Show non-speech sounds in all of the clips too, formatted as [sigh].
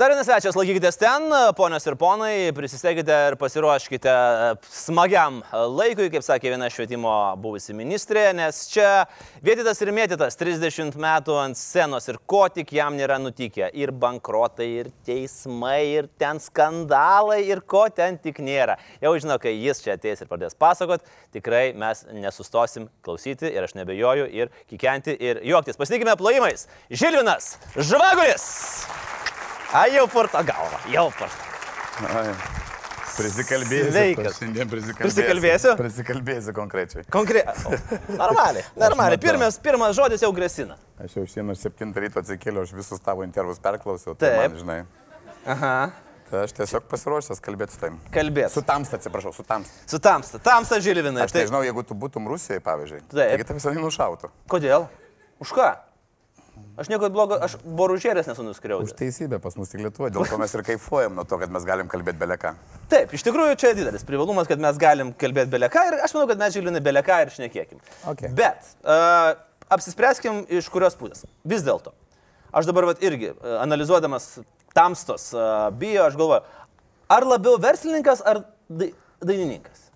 Dar vienas svečias, laikykitės ten, ponios ir ponai, prisistekite ir pasiruoškite smagiam laikui, kaip sakė viena švietimo buvusi ministrė, nes čia vietytas ir mėtytas 30 metų ant scenos ir ko tik jam nėra nutikę. Ir bankrotai, ir teismai, ir ten skandalai, ir ko ten tik nėra. Jau žinau, kai jis čia ateis ir pradės pasakot, tikrai mes nesustosim klausyti ir aš nebejoju ir kikenti ir juoktis. Pasitikime plojimais. Žilvinas Žvagulis. Ai, jau purto galva, jau purto. Ai, Prisikalbėsiu. Sveikas. Šiandien prisikalbėsiu. Prisikalbėsiu? Prisikalbėsiu konkrečiai. Konkrečiai. Normaliai, normaliai. matau. Pirmas, pirmas žodis jau grasina. Aš jau šiandien 7 ryto atsikėliau, aš visus tavo intervus perklausiau. Tai Taip. man, žinai. Aha. Tai aš tiesiog pasiruošęs kalbėti su tavim. Kalbės. Su tamsta, atsiprašau, su tamsta. Su tamsta. Tamsta Žilvinai. Aš nežinau, jeigu tu būtum Rusijoje, pavyzdžiui. Taip. Taigi tavęs visai nušautų. Kodėl? Už ką? Aš nieko blogo, aš boružėrės nesu nuskriaudęs. Už teisybę pas mus tik Lietuvoje, dėl to mes ir kaifuojam nuo to, kad mes galim kalbėti beleką. Taip, iš tikrųjų čia didelis privalumas, kad mes galim kalbėti beleką ir aš manau, kad mes Žilvinai beleką ir šnekėkim. Okay. Bet uh, apsispręskim iš kurios pusės. Vis dėlto. Aš dabar vat, irgi uh, analizuodamas tamstos uh, bijo, aš galvoju, ar labiau verslininkas ar dai dainininkas?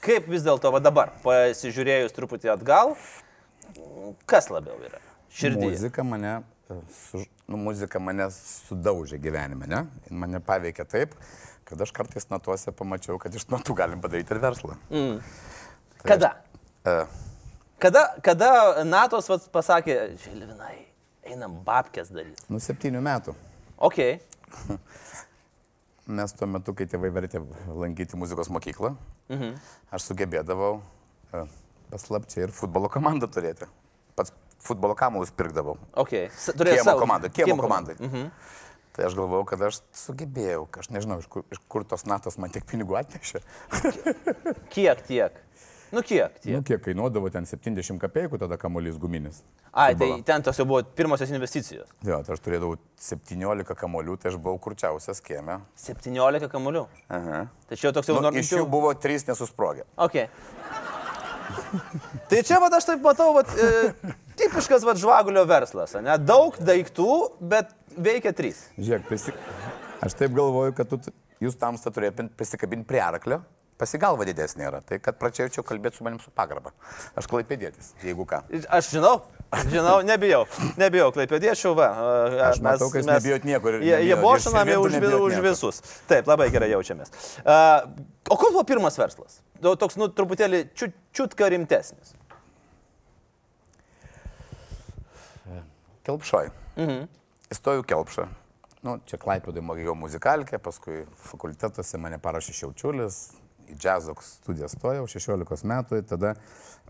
Kaip vis dėlto dabar, pasižiūrėjus truputį atgal, kas labiau yra? Širdį. Muzika mane, e, su, nu, muzika mane sudaužė gyvenime, ne? Mane paveikė taip, kad aš kartais natuose pamačiau, kad iš natų galim padaryti ir verslą. Mm. Kada? E, Kada, kada Natos vat, pasakė, Žilvinai, einam babkės daryti. nu, septynių metų. Ok. [laughs] Nes tuo metu, kai tėvai vertė lankyti muzikos mokyklą, mhm. aš sugebėdavau e, paslapčiai ir futbolo komandą turėti. Pats futbolo kamuolus pirkdavau. Ok. S- turėjai Kiemo komandai, kiemo kiemo komandai. Mhm. Tai aš galvojau, kad aš sugebėjau, aš nežinau, iš kur, iš kur tos natos man tiek pinigų atnešė. Kiek tiek? Nu kiek tiek? Nu, kiek kainuodavo ten 70 kapėjų, tada kamuolys guminis. Ai, tai ten tos jau buvo pirmosios investicijos. Jo, tai aš turėdavau 17 kamuolių, tai aš buvau kurčiausias kieme. 17 kamuolių. Aha. Tai čia toks jau Nu, iš jų buvo 3 nesusprogę. Ok. Tai čia, vat, aš taip matau, vat, e, tipiškas vat, žvagulio verslas. Ne? Daug daiktų, bet veikia trys. Žiūrėk, prisi... aš taip galvoju, kad tu, jūs tamsta turėtumėt prisikabinti prie arklio, pasigalva didesnė yra. Tai kad pradėčiau kalbėti su manim su pagarba. Aš klaipėdėtis, jeigu ką. Aš žinau, žinau, nebijau, nebijau, klaipėdėčiau, va. a, Aš matau, kad jūs nebijot niekur Jie, jie bošinami Ir už, už visus. Taip, labai gerai jaučiamės. Uh, o koks buvo pirmas verslas? Toks, nu, truputėlį čiut, čiutka rimtesnis. Kelpšoj. Mhm. Įstojau kelpšą. Nu, čia klaipėdai mokėjau muzikalkę, paskui fakultetuose mane parašė Šiaučiulis, į džiazo studiją stojau 16 metų, ir tada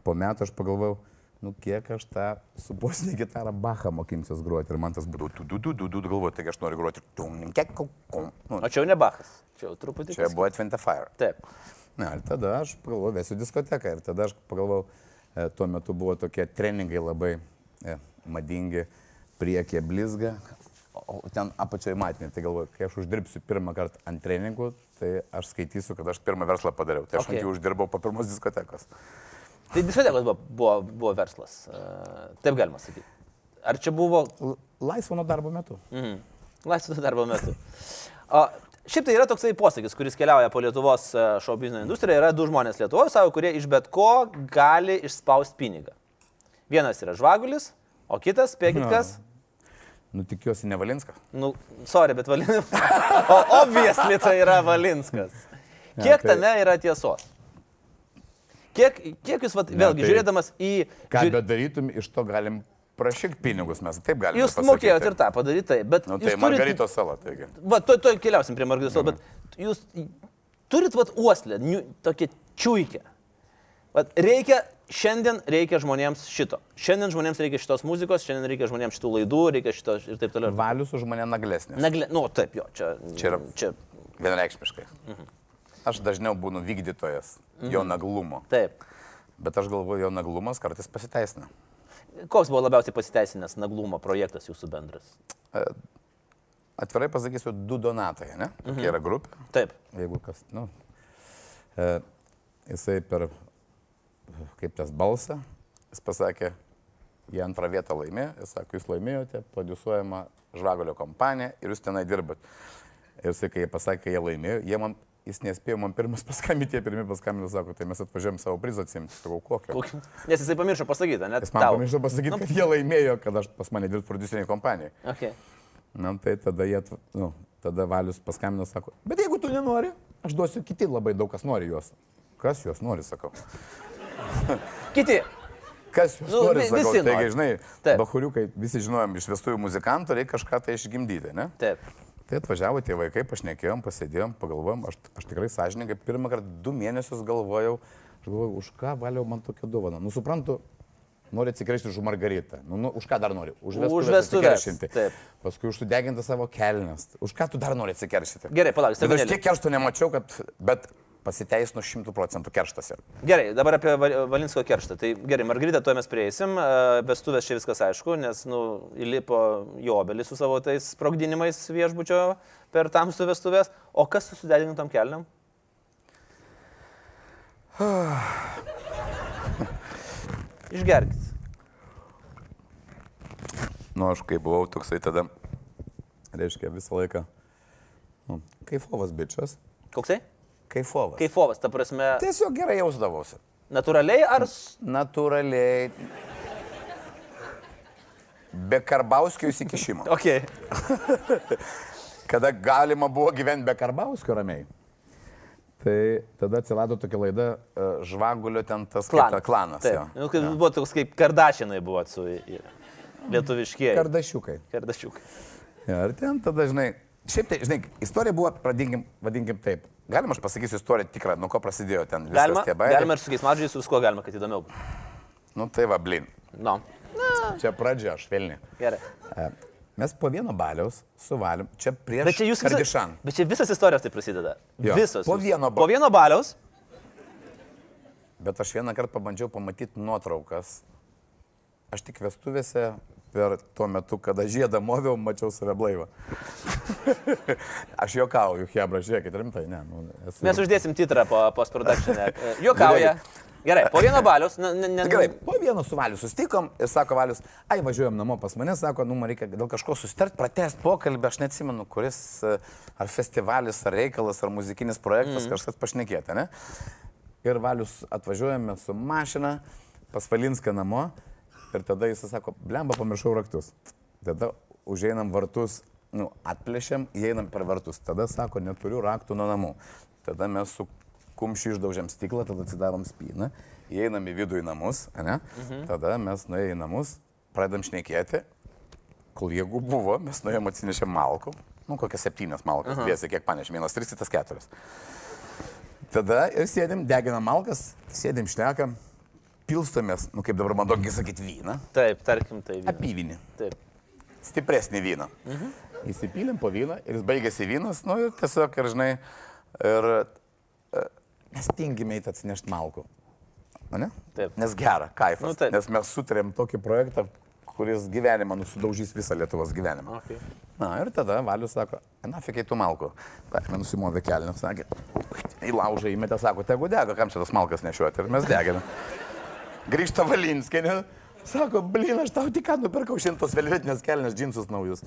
po metų aš pagalvojau, nu kiek aš tą su bosinė gitara Bachą mokinsiuos groti ir man tas būtų, tu, tu, tu, tu, tu, galvoju, taigi aš noriu groti. Nu, O čia jau ne Bachas. Čia jau truputį. čia buvo Twente Fire. Taip. Na, ir tada aš pagalvojau, vėsiu diskoteką. Ir tada aš pagalvojau, e, tuo metu buvo tokie treningai labai e, madingi, priekyje blizga, o ten apačioje matinė. Tai galvoju, kai aš uždirbsiu pirmą kartą ant treningų, tai aš skaitysiu, kad aš pirmą verslą padariau. Tai aš Okay. ant jų uždirbau po pirmos diskotekos. Tai diskotekos buvo, buvo, buvo verslas. Uh, taip galima sakyti. Ar čia buvo Laisvo nuo darbo metu. Mhm. Laisvo darbo metu. O, šiaip tai yra toksai posakis, kuris keliauja po Lietuvos e, šou biznio industriją. Yra du žmonės Lietuvoje savo, kurie iš bet ko gali išspausti pinigą. Vienas yra žvagulis, o kitas, [laughs] spėkit kas? Nu, tikiuosi, ne Valinskas. Nu, sorry, bet Valinskas. [laughs] Obviously tai yra Valinskas. Kiek tai- tame yra tiesos? Kiek, kiek jūs, vat, Ne, vėlgi, tai- žiūrėdamas į... Ką žiūr- bedarytum, iš to galim prašyti pinigus, mes taip galime. Jūs mokėjote ir tą padaryti, taip, bet... Nu, tai turit- Margaritos sala, taigi. Va, to, to keliausim prie Margaritos, mm. bet jūs turit vat uoslę, niu, tokią čiūikę. Vat reikia, šiandien reikia žmonėms šito. Šiandien žmonėms reikia šitos muzikos, šiandien reikia žmonėms šitų laidų, reikia šito ir taip toliau. Valius už mane naglesnis. Nagle, nu, taip, jo, čia. Čia yra- Čia, Vienareikšmiškai. Aš dažniau būnu vykdytojas jo naglumo. taip. Bet aš galvoju, jo naglumas kartais pasiteisina. Koks buvo labiausiai pasiteisinęs naglumo projektas jūsų bendras? Atvirai pasakysiu, du donatai, ne? Tokia mhm. yra grupė. Taip. Jeigu kas, nu, e, jisai per, kaip tas balsą, jis pasakė, jie antrą vietą laimėjo, jis sako, jūs laimėjote, produsuojama žvagulio kompanija ir jūs tenai dirbat. Ir jisai, kai jie pasakė, jie laimėjo, jie man, jis nespėjo man pirmas [laughs] paskambinti, jie pirmie paskambino, sako, tai mes atvažiuojam savo prizą atsimti. Sakau, kokio? Kokį- Nes jisai pamiršo pasakyti, net Jis man pamiršo pasakyti, kad jie laimėjo, kad aš pas mane dirbu produciniai kompanijai. Okay. Na, tai tada jie, nu, tada Valius paskambino, sako, bet jeigu tu nenori, aš duosiu kiti labai daug kas nori juos. Kas juos nori, sakau. [laughs] Kiti. Kas jūs Nu, nu, nori, vi- sakau, visi taigi, žinai, Taip. bahuriukai, visi žinojom, iš vestuvių muzikantų reikia kažką tai išgimdyti, ne? Taip. Tai atvažiavo tie vaikai, pašnekėjom, pasėdėjom, pagalvojom, aš, aš tikrai sąžininkai pirmą kartą du mėnesius galvojau, aš galvojau, už ką valiau man tokią dovaną. Nu, suprantu, nori atsikeršyti už Margaritą. Nu, nu, už ką dar nori? Už Už vestuvės atsikeršinti. taip. Paskui už sudegintą savo kelnes. Už ką tu dar nori atsikeršyti? Gerai, palauk, Bet aš tiek keršto nemačiau, kad, bet pasiteisino šimtų procentų kerštas. yra. Gerai, dabar apie Val- Valinsko kerštą. Tai gerai, Margarita, tuo mes prieisim. Vestuvės čia viskas aišku, nes, nu, įlipo jo obelis su savo tais sprogdinimais viešbučio per tamsų vestuvės. O kas su sudegintam kelniam? [sighs] Išgerkit. Nu, aš kai buvau toksai tada, reiškia, visą laiką. Nu, kaifovas bičias. Koksai? Kaifovas. Kaifovas, ta prasme, Tiesiog gerai jausdavosi. natūraliai ar... Natūraliai. Be karbauskio įsikišimo. Ok. Kada galima buvo gyventi be karbauskio ramiai. Tai tada atsirado tokia laida Žvagulio ten tas Klan. kaip- klanas. Taip. Nu, kaip, buvo toks kaip kardašinai buvo su i- lietuviškieji. Kardašiukai. Kardašiukai. Ja, ir ten tada, žinai, šiaip tai, žinai, istorija buvo, pradinkim, vadinkim taip. Galima aš pasakysiu istoriją tikrą, nuo ko prasidėjo ten viskas Galima, tie bairiai. galima ir su kiais mažais, su kuo galima, kad įdomiau. Nu tai va, blin. No. Čia pradžia, švelni. Gerai. E, Mes po vieno baliaus suvalėm, čia prieš Bet čia jūs visa- Kardišan. Bet čia visas istorijos tai prasideda. Jo. Visos. Po vieno ba- po vieno baliaus. Bet aš vieną kartą pabandžiau pamatyti nuotraukas. Aš tik vestuvėse per tuo metu, kada žiedą moviau, mačiau save blaivą. aš juokauju, Hebra, žiūrėkit, rimtai, ne. Nu, esu... Mes uždėsim titrą po post-production. [laughs] Juokauja. Gerai, po vieno baliaus. Ne, ne, ne, Gerai, po vieno su Valiu susitikom ir sako Valius, ai važiuojam namo pas mane, sako, nu, man reikia dėl kažko susitart, pratest pokalbį, aš neatsimenu, kuris e, ar festivalis, ar reikalas, ar muzikinis projektas, mm. kažkas pašnekėta, ne? Ir Valius atvažiuojame su mašina pas Valinską namo ir tada jis sako, blemba, pamiršau raktus. Tada užeinam vartus, nu, atplėšiam, įeinam per vartus. Tada sako, neturiu raktų nuo namų. Tada mes su kumščiu išdaužiam stiklą, tada atsidarom spyną, įeinam į vidų į namus, ne? Mhm. tada mes nuėjome į namus, pradedam šnekėti, kol jėgų buvo, mes nuėjom atsinešėm malkų, nu kokias septynias malkas, dviesi, kiek panešėm, vienas tris, kitas keturias. Tada ir sėdim, deginam malkas, sėdim šnekam, pilstomės, nu kaip dabar man daugiai sakyti, vyną, Taip, tarkim, tai. vynas. apyvinį, Taip. stipresnį vyną. Mhm. Įsipylėm po vyną ir jis baigėsi vynas, nu ir tiesiog, ir žinai, ir e, mes tingime į atsinešti malkų. O ne? Taip. Nes gera, kaifas. Nu, taip. Nes mes sutarėm tokį projektą, kuris gyvenimą nusidaužys visą Lietuvos gyvenimą. Okay. Na ir tada Valius sako, na, fikai tu malku. Paėmė nusimovė kelnių, sakė, į laužą įmetė, sako, tegu dega, kam čia tas malkas nešiuoti. Ir mes deginam. Grįžta Valinskinė, sako, blin, aš tau tik ką nupirkau šimtos velvetinės kelnes, džinsus naujus.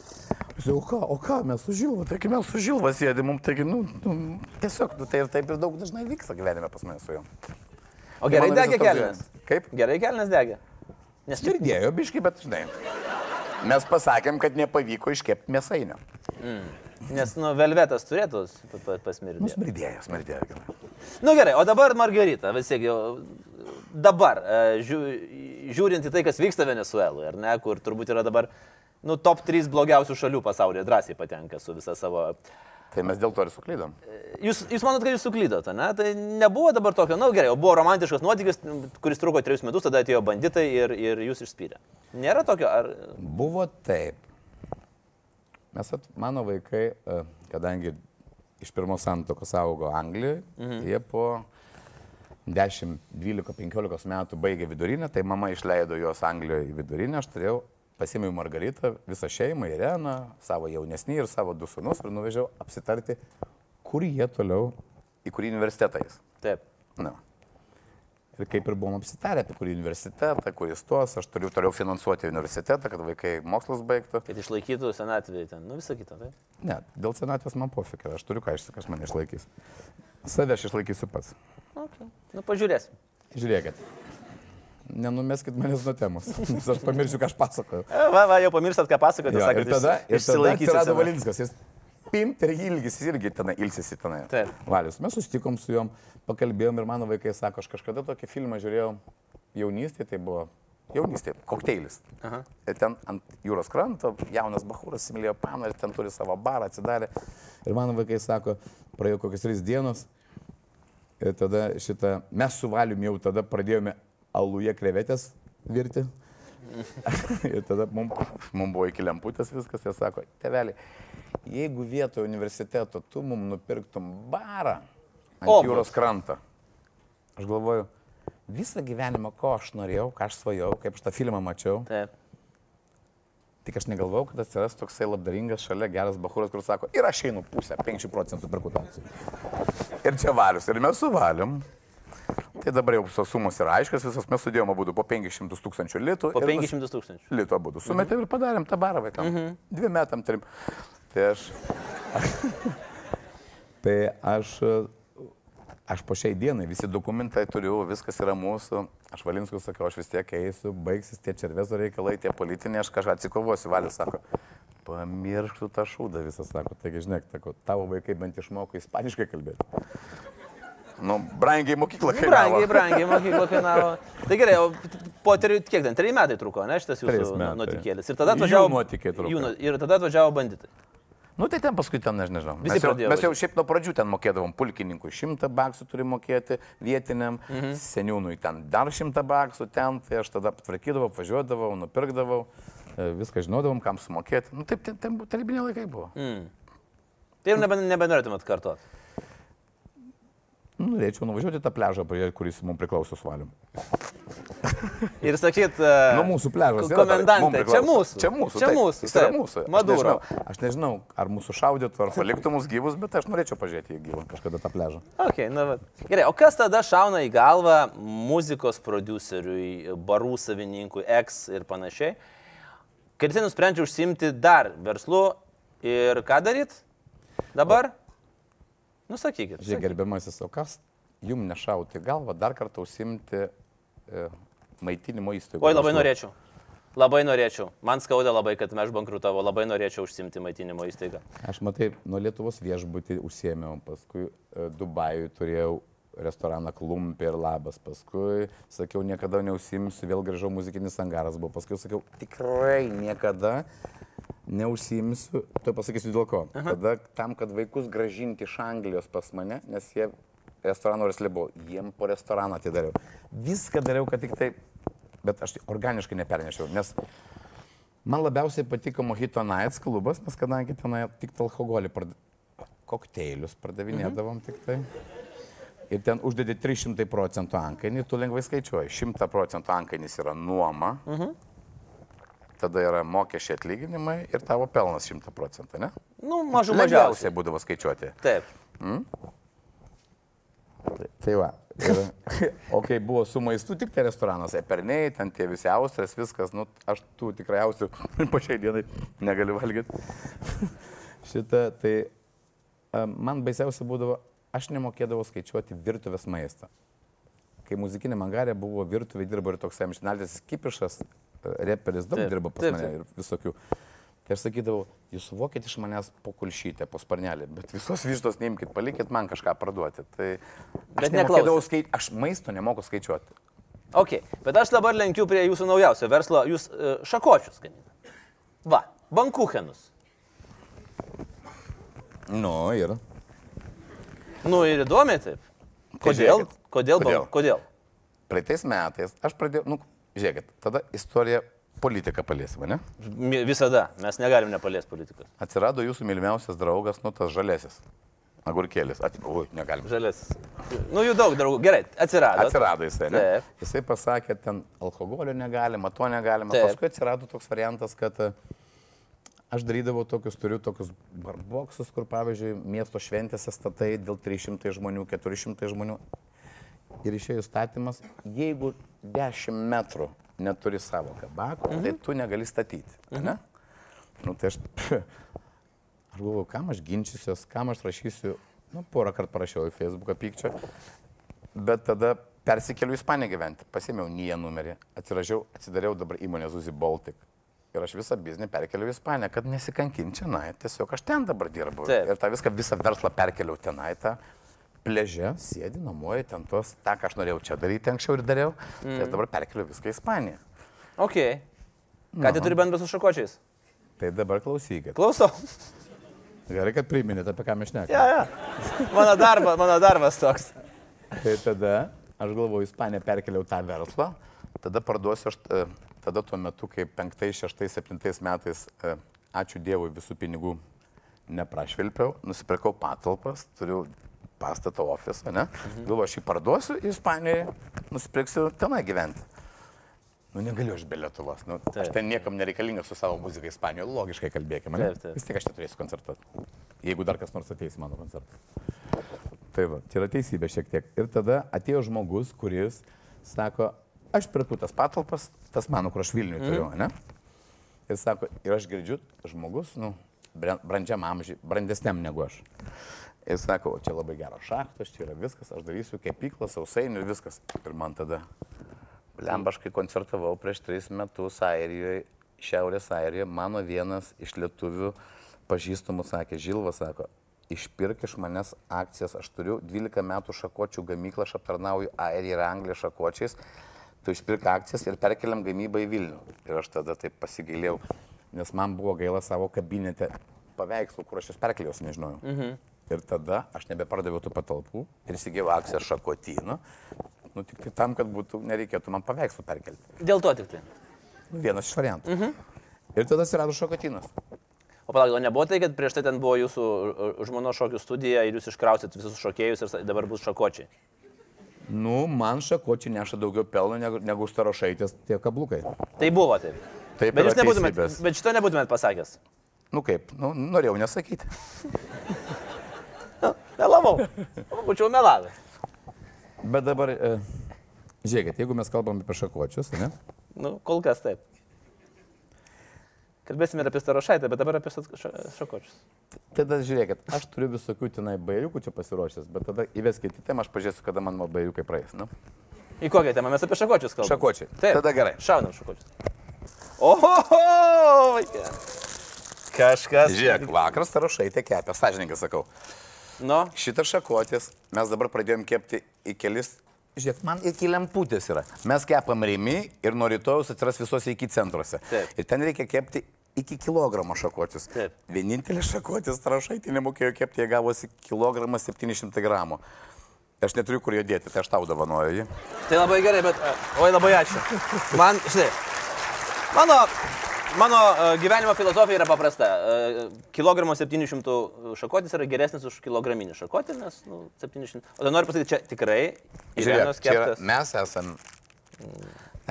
Sakau, o ką, o ką, mes su Žilva, taigi mes su Žilva sėdėm, mums taigi, nu, nu, tiesiog, nu, tai ir taip ir daug dažnai vyksta gyvenime pas mane su juo. O gerai mano degė kelnes. Kaip? Gerai kelnes degė. Nes čia Smirdėjo biški, bet žinai. Mes pasakėm, kad nepavyko iškepti mėsainio. Nes, nu, velvetas turėtų pa- pa- Nu, pasmirdėti. smirdėjo, smirdėjo. Nu gerai, o dabar Margarita, vis tiek jau dabar, e, žiū, žiūrint į tai, kas vyksta Venezueloje, ar ne, kur turbūt yra dabar, nu, top 3 blogiausių šalių pasaulyje drąsiai patenka su visa savo... Tai mes dėl to ir suklydom. Jūs, jūs manot, kad jūs suklydote, ne? Tai nebuvo dabar tokio, na nu, gerai, buvo romantiškas nuotykis, kuris truko trejus metus, tada atėjo banditai ir, ir jūs išspyrė. Nėra tokio, ar... Buvo taip. Mes, at, mano vaikai, e, kadangi iš pirmos santokos augo Anglijoje, mhm. jie po 10, 12, 15 metų baigė vidurinę, tai mama išleido juos Anglijoje į vidurinę, aš turėjau, pasimiau Margaritą, visą šeimą, Ireną, savo jaunesnį ir savo du sunus ir nuvežiau apsitarti, kur jie toliau, į kurį universitetą jis. Taip. Na. Ir kaip ir buvom apsitarę, apie kurį universitetą, kur jis tuos, aš turiu toliau finansuoti universitetą, kad vaikai mokslus baigtų. Kad išlaikytų senatvėje ten, nu visą kitą, taip. Ne, dėl senatvės man pofik, aš turiu ką išsakyti, kas mane išlaikys. Save aš išlaikysiu pats. Okay. Nu, pažiūrėsim. Žiūrėkit. Nenumeskit manęs nuo temos, [laughs] nes aš pamiršiu, ką aš pasakoju. E, Va, va, jau pamirštat, ką pasakoti, Jo, sakot, ir tada, ir tada atsirado save. Valinskas, jis pimt ir ilgis, jis irgi tenai ilsisi tenai. Taip. Valius, mes susitikom su juom, pakalbėjom ir mano vaikai sako, aš kažkada tokį filmą žiūrėjau jaunystėje, tai buvo jaunystėje, kokteilis. Aha. Ir ten ant jūros kranto jaunas bahūras įsimylėjo paną ir ten turi savo barą, atsidarė. Ir mano vaikai sako, praėjo kokias tris dienos. Ir tada šitą, mes su valium jau tada pradėjome aluje krevetės virti. [laughs] ir tada mums mum buvo iki lemputės viskas. Jie sako, teveliai, jeigu vietoje universiteto tu mums nupirktum barą ant O, jūros kranto. Aš galvoju, visą gyvenimą, ko aš norėjau, ką aš svajojau, kaip aš tą filmą mačiau. Taip. Tik aš negalvojau, kad atsiras toksai labdaringas šalia geras bahūras, kur sako, ir aš einu pusę, 50 procentų per kutanciją. Ir čia valius, ir mes suvalim. Tai dabar jau visos sumos yra aiškios, visos mes sudėjome būdų po 500 tūkstančių litų. Po ir nus- 500 tūkstančių. Litų būdų. Sumetėm ir padarėm tą barą vaikam. Mhm. Dviem metam, trim. Tai aš... [laughs] tai aš... Aš po šiai dienai visi dokumentai turiu, viskas yra mūsų. Aš Valinskui sakiau, aš vis tiek eisiu, baigsis tie červezo reikalai, tie politiniai, aš kažką atsikovosiu. Valis sako, pamiršk tu tą šūdą visą, sako. Taigi, žinai, tavo vaikai bent išmoko ispaniškai kalbėti. Nu, brangiai mokykla kainavo. Brangiai, brangiai mokykla kainavo. Tai gerai, o po tri, kiek ten, trejai metai truko, ne, šitas jūsų nuotikėlis. Ir tada atvažiavo... nuotykiai truko. jų nu- Ir tada atvažiavo banditai. Nu tai ten paskui ten, nežinau. Visi Mes jau, mes jau šiaip nuo pradžių ten mokėdavom pulkininkui, šimtą baksų turi mokėti vietiniam, mhm. seniūnui ten dar šimtą baksų ten, tai aš tada tvarkydavau, važiuodavau, nupirkdavau, viską žinodavom, kam sumokėti. Nu taip, ten, ten tarybiniai laikai buvo. Mm. Tai jau nebe, nebenorėtumėt kartuoti. Nu, norėčiau nuvažiuoti tą pležą, kuris mums priklauso su valim. [laughs] Ir sakyt, Nu, mūsų pležas. yra komendantė, mum čia mūsų. Čia mūsų. Čia taip, mūsų. Jis yra taip. mūsų. Aš Maduro. nežinau, aš nežinau, ar mūsų šaudytų, ar paliktų mus gyvus, bet aš norėčiau pažiūrėti į gyvą kažkada tą pležą. Okay, na, va. Gerai, o kas tada šauna į galvą muzikos produceriui, barų savininkui, ex ir panašiai, kai jisai nusprendžia užsimti dar verslu ir ką daryt dabar? Nusakykit. Žiūrėk, gerbiamasis, o kas jum nešauti galvą dar kartą užsimti e, maitinimo įstaigų? Oi, labai norėčiau. Labai norėčiau. Man skauda labai, kad aš bankrutavo. Labai norėčiau užsimti maitinimo įstaigą. Aš matai, nuo Lietuvos viešbutį užsiemiau, paskui e, Dubajui turėjau restoraną Klumpė ir Labas, paskui sakiau, niekada neužsimsiu, vėl grįžau muzikinis angaras buvo, paskui sakiau, tikrai niekada neužsimsiu, tu pasakysiu dėl ko. Aha. Tada tam, kad vaikus gražinti iš Anglijos pas mane, nes jie restorano verslė buvo, jiem po restoraną atidariau. Viską dariau, kad tik tai, bet aš tai organiškai nepernešiau, nes Man labiausiai patiko Mojito Nights klubas, nes kadangi tenai tik alkoholį, prad... kokteilius pardavinėdavom tik tai. Ir ten uždedi 300 procentų ankainį, tu lengvai skaičiuoji. 100 procentų ankainis yra nuoma, tada yra mokesčiai atlyginimai ir tavo pelnas 100 procentų, ne? Nu, mažų mažiausiai. būdavo skaičiuoti. Taip. Tai, tai va. Ir, [laughs] o kai buvo su maistu, tik tai restoranas, eperniai, ten tie visi austrės, viskas, nu, aš tų tikrai austrių [laughs] po šiai dienai negaliu valgyti. Šitą, tai a, man baisiausia būdavo, aš nemokėdavau skaičiuoti virtuvės maistą. Kai muzikinė mangarė buvo virtuvė, dirbo ir toks amžinaltis kipišas, a, reperis daug Taip, dirbo pas taip, mane taip. ir visokių. Tai aš sakydavau, jūs suvokit iš manęs po kulšytę, po sparnelį, bet visos vištos neimkit, palikit man kažką parduoti. Tai Bet neklausėt. skaičiuoti, aš maisto nemoku skaičiuoti. Ok, bet aš dabar lenkiu prie jūsų naujausio verslo, jūs uh, šakočius gaminate. Va, bankuchenus. Nu ir. Nu ir įdomi taip. Kodėl? žiūrėkit, Kodėl? kodėl? Kodėl? Praeitais metais aš pradėjau, nu, žiūrėkit, tada istorija politika paliesime, ne? Visada. Mes negalim nepaliesti politikos. Atsirado jūsų mylimiausias draugas, nu tas žalesis. Agurkėlis. At... Ui, negalim. Žalis. Nu, jų daug draugų. Gerai, atsirado. Atsirado jisai, ne? Taip. Jisai pasakė, ten alkoholio negalima, to negalima. Taip. Paskui atsirado toks variantas, kad e, aš darydavau tokius, turiu tokius barboksus, kur pavyzdžiui miesto šventėse statai dėl 300 žmonių, 400 žmonių. Ir išėjo įstatymas, jeigu 10 metrų neturi savo kabako, mhm. tai tu negali statyti. Mhm. Ne? Nu, tai aš, [laughs] aš galvoju, kam aš ginčysiuos, kam aš rašysiu, nu, porą kartų parašiau į Facebooką pykčio, bet tada persikeliu į Ispaniją gyventi, pasėmiau NIE numerį, atsiražiau, atsidariau dabar įmonę Zuzi Baltic. Ir aš visą biznį perkeliau į Ispaniją, kad nesikankinčiau tenai, tiesiog aš ten dabar dirbu. Taip. Ir tą viską, visą verslą perkeliau tenai, tą pležę, sėdi, nuomoju ten tos, tą, ką aš norėjau čia daryti anksčiau ir dariau, mm. tai dabar perkeliu viską į Ispaniją. Ok. Ką tai turi bendro su šakočiais? Tai dabar klausykit. Klausau. Gerai, kad priminėte, apie ką mes šnekame. Ja, ja. Mano, darba, mano darbas toks. Tai tada aš galvoju, Ispaniją perkeliau tą verslą, tada parduosiu aš, e, tada tuo metu, kai 5, 6, 7 metais, e, ačiū Dievui, visų pinigų neprašvilpiau, nusipirkau patalpas, turiu pastatą ofisą, ne? Mhm. Galvoju, aš jį parduosiu į Ispaniją, nusipirksiu tenai gyventi. Nu, negaliu aš be Lietuvos. Nu, aš ten niekam nereikalingas su savo muzika Ispanijoje, logiškai kalbėkime. Taip, taip. Vis tiek aš čia turėsiu koncertuoti. Jeigu dar kas nors ateis mano koncertą. Tai va, čia yra teisybė šiek tiek. Ir tada atėjo žmogus, kuris sako, aš pirku tas patalpas, tas mano, kur aš Vilniui turiu, mm. ne? Ir sako, ir aš girdžiu, žmogus, nu, brandžiam amžiui, brandesniam negu aš. Ir sako, čia labai geras šachtas, čia yra viskas, aš darysiu kepyklą, sausainių ir viskas. Ir man tada, lemba, aš kai koncertavau prieš tris metus Airijoje, Šiaurės Airijoje, mano vienas iš lietuvių pažįstamų sakė, Žilvas sako, išpirk iš manęs akcijas, aš turiu 12 metų šakočių gamyklą, aš aptarnauju Airiją ir Angliją šakočiais, tu išpirk akcijas ir perkeliam gamybą į Vilnių. Ir aš tada taip pasigailėjau, nes man buvo gaila savo kabinete paveikslų, kur aš jas perkeliau, nežinojau. Mhm. Ir tada aš nebepardaviau tų patalpų ir įsigijau akciją šakotyną, nu tik tai tam, kad būtų, nereikėtų man paveikslų perkelti. Dėl to tik tai. Nu, vienas iš variantų. Mhm. Ir tada atsirado šakotynas. O palauk, o nebuvo tai, kad prieš tai ten buvo jūsų žmono šokių studija ir jūs iškrausit visus šokėjus ir dabar bus šakočiai. Nu, man šakočiai neša daugiau pelno negu, negu starošaitės tie kablukai. Tai buvo taip. Taip Bet jūs nebūtumėt, bet šito nebūtumėt pasakęs. Nu kaip, nu, norėjau nesakyti. [laughs] Melavau. Būčiau melavęs. Bet dabar, e, žiūrėkit, jeigu mes kalbam apie šakočius, ne? Nu, kol kas taip. Kalbėsime ir apie starošaitę, bet dabar apie ša- ša- šakočius. Tada žiūrėkit, aš turiu visokių tenai bairiukų čia pasiruošęs, bet tada įveskite į temą, aš pažiūrėsiu, kada man bairiukai praeis. Nu? Į kokią temą mes apie šakočius kalbame? Šakočiai. Taip. Tada gerai. Šaunam šakočius. Oho! Kažkas. Žiūrėk, vakar starošaitė kepė, sąžininkai sakau. Nu, Šitas šakotis mes dabar pradėjom kepti į kelis. Žiūrėk, man iki lemputės yra. Mes kepam rimi ir nuo rytojus atsiras visose iki centruose. Taip. Ir ten reikia kepti iki kilogramo šakotis. Taip. Vienintelis šakotis trašaitį nemokėjo kepti, jie gavosi kilogramą 700 gramų. Aš neturiu kur jo dėti, tai aš tau davanoju jį. tai labai gerai, bet... Oi, labai ačiū. Man, žinai, mano, mano e, gyvenimo filosofija yra paprasta. E, Kilogramo 700 šakotis yra geresnis už kilograminį šakotį, nes, nu, 700. O tai noriu pasakyti, čia tikrai Irenos keptas. mes esam,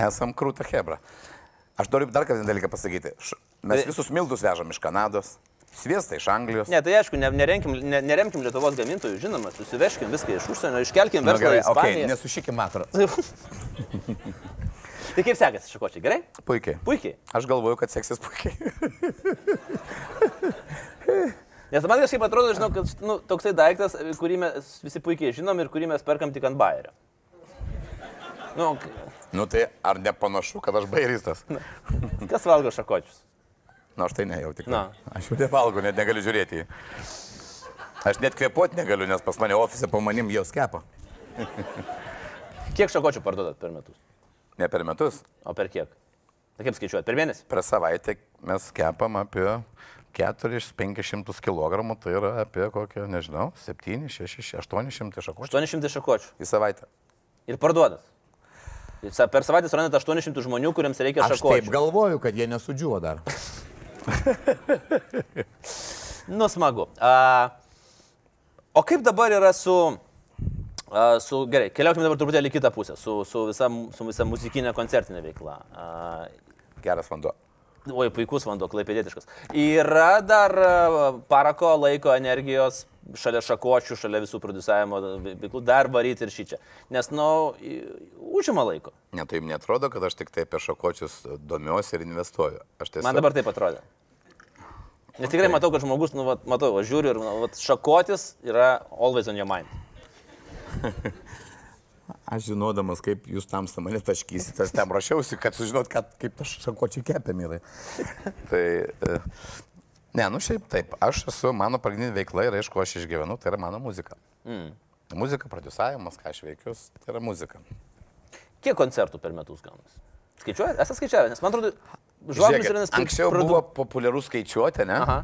esam krūta hebra. Aš noriu dar vieną dalyką pasakyti. Mes Tai- visus mildus vežam iš Kanados, sviestą iš Anglijos. Ne, tai aišku, ne, neremkim, ne, neremkim Lietuvos gamintojų, žinoma, susiveškim viską iš užsienio, iškelkim verslą gerai, į Ispaniją. okay, nesušykim makrą. [laughs] tai kaip sekasi šakočiai, gerai? Puikiai. Puikiai. Aš galvoju, kad seksis puikiai. [laughs] Nes man kažkaip atrodo, žinau, kad nu, toksai daiktas, kurį mes visi puikiai žinom ir kurį mes perkam tik ant bairio. Nu, nu tai ar nepanašu, kad aš bairistas? kas valgo šakočius? Na, aš tai ne jau tik. Na. Aš jau nevalgau, net negaliu žiūrėti. Aš net kvepuoti negaliu, nes pas mane ofise po manim jau skepa. Kiek šakočių parduodat per metus? Ne per metus. O per kiek? Tai kaip skaičiuojat? Per mėnesį? Per savaitę mes kepam apie 4-500 kg, tai yra apie kokią, nežinau, 7, 6, 800 šakočių 800 šakočių. į savaitę. Ir parduodat. Per savaitę surandate 800 žmonių, kuriems reikia Aš taip šakočių. galvoju, kad jie nesudžiuvo dar. [laughs] Nu, smagu. A, O kaip dabar yra su... Uh, su gerai, keliaukime dabar truputėlį kitą pusę, su, su, visa, su visa muzikinė koncertinė veikla. Uh, Geras vanduo. oi, puikus vanduo, klaipėdėtiškas. Yra dar parako laiko energijos šalia šakočių, šalia visų producavimo veiklų dar varyti ir šį čia. Nes, na, nu, užima laiko. Ne, tai jums netrodo, kad aš tik tai apie šakočius domiuosi ir investuoju. Tiesiog... Man dabar taip atrodo. Nes tikrai Okay. matau, kad žmogus, nu, vat, matau, žiūriu ir nu, vat, šakotis yra always on your mind. [laughs] Aš žinodamas, kaip jūs tamsta mane taškysite, aš tam rašiausi, kad sužinot, kad, kaip aš šakočiai kepė, mylai. tai, e, ne, nu šiaip taip, aš esu, mano pagrindinė veikla ir aišku, aš išgyvenu, tai yra mano muzika. Mm. Muzika, produsavimas, ką aš veikiu, tai yra muzika. Kiek koncertų per metus gaunasi? Skaičiuoja? Esate skaičiavę? Nes man atrodo, žodis yra nes... Anksčiau buvo populiaru skaičiuoti, ne? Aha.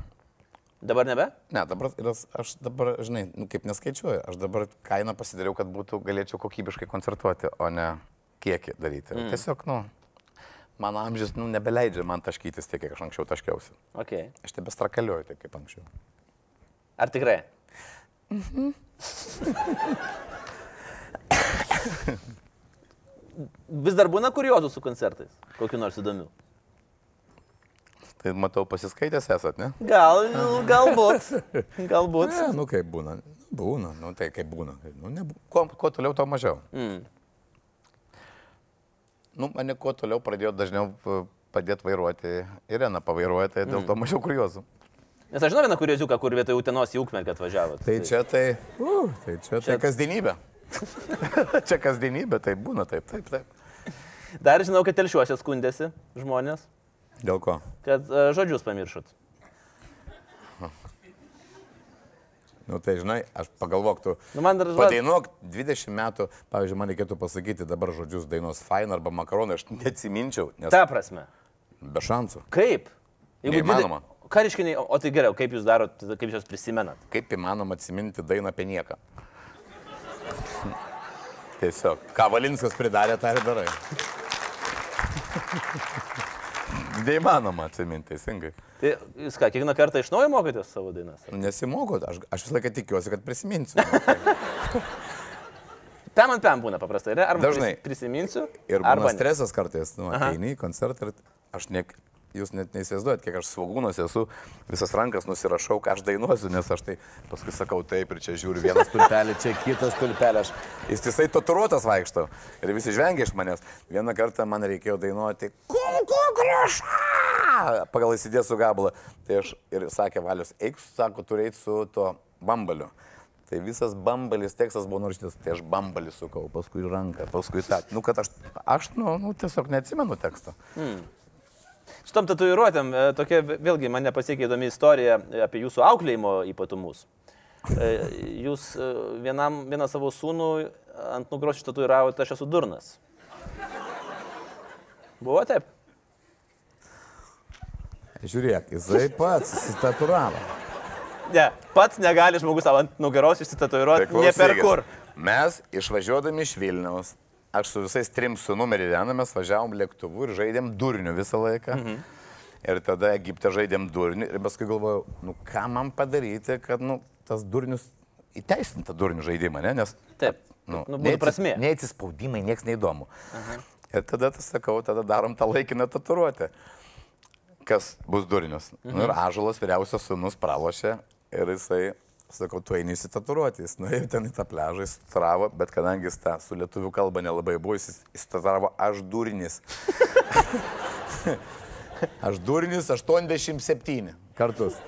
Dabar nebe? Ne, dabar yra, aš dabar, žinai, nu, kaip neskaičiuoju, aš dabar kainą pasidariau, kad būtų, galėčiau kokybiškai koncertuoti, o ne kiekį daryti. Mm. Tiesiog, nu, mano amžius, nu, nebeleidžia man taškytis tiek, kiek aš anksčiau taškiausi. Okay. Aš tebestrakaliuoju taip kaip anksčiau. Ar tikrai? Vis dar būna kuriozų su koncertais, kokiu nors įdomiu. Tai matau, pasiskaitęs esat, ne? Gal, galbūt. [laughs] Galbūt. Ne, nu kaip būna. Būna, nu tai kaip būna. Nu, nebū... kuo, kuo toliau, to mažiau. Mm. Nu, mane kuo toliau pradėjo dažniau e, padėti vairuoti. Irena pavairuoja, tai dėl to mažiau kuriozų. Nes aš žinau vieną kurioziuką, kur vietoj Utenos į Ukmergę atvažiavot. Tai čia tai, uh, tai čia, čia tai kasdienybė. čia kasdienybė, [laughs] tai būna taip, taip, taip. Dar žinau, kad telšiuose skundėsi žmonės, Dėl ko? kad uh, žodžius pamiršot. Nu tai žinai, aš pagalvok, tu Nu, dar padainuok 20 metų, pavyzdžiui, man reikėtų pasakyti dabar žodžius dainos Fine arba Makaronai, aš neatsiminčiau, nes Ta prasme. be šansų. Kaip? Neįmanoma. dvide- Ką reiškia, nei- o tai geriau, kaip jūs darot, kaip jūs juos prisimenat? Kaip įmanoma atsiminti dainą apie nieką? Tiesiog, ką Valinskas pridarė, tą ir darai. Neįmanoma atsiminti, teisingai. Tai jūs ką, kiekvieną kartą iš naujo mokotės savo dainas? Nesimokot, aš, aš visą laiką tikiuosi, kad prisiminsiu. [laughs] Pem ant pem būna paprastai, ne? Arba Dažnai. pris- prisiminsiu, Ir arba stresas kartais, nu, ateini į koncertą ir aš ne, jūs net neįsivaizduojat, kiek aš svagūnas esu, visas rankas nusirašau, ką aš dainuosiu, nes aš tai paskui sakau taip ir čia žiūriu vienas tulpelį, čia kitas tulpelį, aš jis visai tatuiruotas vaikšto ir visi žvengia iš manęs. Vieną kartą man reikėjo dainuoti Kunku grįžą pagal įsidėsų gabalą. Tai aš ir sakė Valius, eik, sako, turi eiti su tuo bambaliu. Tai visas bambalis tekstas buvo nurašytas, tai aš bambalį sukau, paskui ranką, paskui tą. Nu, kad aš, aš nu, nu, tiesiog neatsimenu teksto. Su tom tatuiruotėm, e, tokia vė- vėlgi mane pasiekė įdomi istorija apie jūsų auklėjimo ypatumus. E, Jūs e, vienam, vieną savo sūnų ant nugros ištatuiravote, aš esu durnas. Buvo taip? Žiūrėk, jisai pats įsitatūravo. Ne, pats negali žmogus savo ant nugaros išsitatuiruoti, ne per kur. Mes išvažiuodami iš Vilniaus, aš su visais trim su numerį vieną mes važiavom lėktuvu ir žaidėm durnių visą laiką. Mhm. Ir tada Egipte žaidėm durnių ir paskui galvojau, nu ką man padaryti, kad nu, tas durnius įteisinta durnių žaidimą, ne? Nes Taip. Nu, būtų prasmė. Neatsispaudimai, niekas neįdomu. Aha. Ir tada, tas sakau, tada darom tą laikiną tatuiruotę. Kas bus durnius. Mhm. Nu, ir Ažalas vyriausias sunus pralošė ir jisai, sakau, tu eini įsitatuiruoti. Jis nuėjo ten į tą pležą, jis tatuiravo, bet kadangi jis tą su lietuvių kalba nelabai buvo, jis įsitatuiravo aš durnis. [laughs] aš durnis 87 kartus.